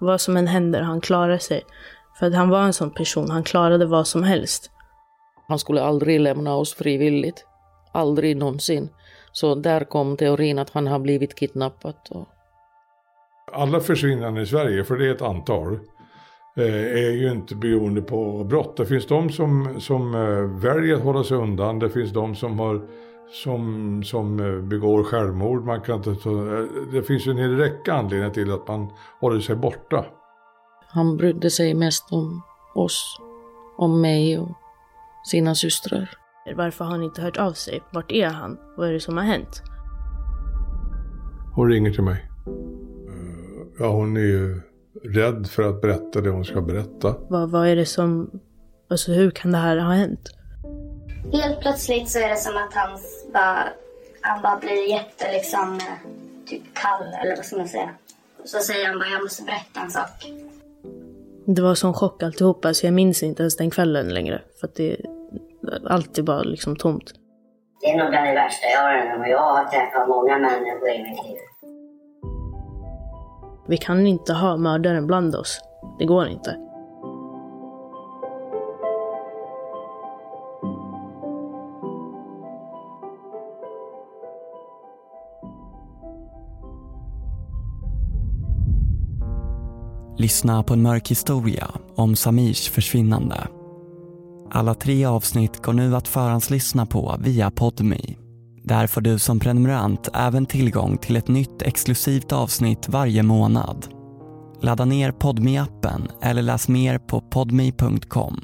Vad som än händer, han klarar sig. För att han var en sån person, han klarade vad som helst. Han skulle aldrig lämna oss frivilligt. Aldrig någonsin. Så där kom teorin att han har blivit kidnappad. Och... Alla försvinnanden i Sverige, för det är ett antal, eh, är ju inte beroende på brott. Det finns de som, som eh, väljer att hålla sig undan. Det finns de som, har, som, som eh, begår självmord. Man kan inte, det finns en hel räcka anledningar till att man håller sig borta. Han brydde sig mest om oss, om mig och sina systrar. Varför har han inte hört av sig? Vart är han? Vad är det som har hänt? Hon ringer till mig. Ja, hon är ju rädd för att berätta det hon ska berätta. Vad, vad är det som... Alltså hur kan det här ha hänt? Helt plötsligt så är det som att han bara, han bara blir jätte liksom, typ kall eller vad ska man säga. Så säger han bara, jag måste berätta en sak. Det var sån chock alltihopa så jag minns inte ens den kvällen längre. För att det, allt är bara liksom tomt. Det är nog den värsta jag har och jag har träffat många människor i mitt liv. Vi kan inte ha mördaren bland oss. Det går inte. Lyssna på en mörk historia om Samirs försvinnande. Alla tre avsnitt går nu att förhandslyssna på via Podmi. Där får du som prenumerant även tillgång till ett nytt exklusivt avsnitt varje månad. Ladda ner podmi appen eller läs mer på podmi.com.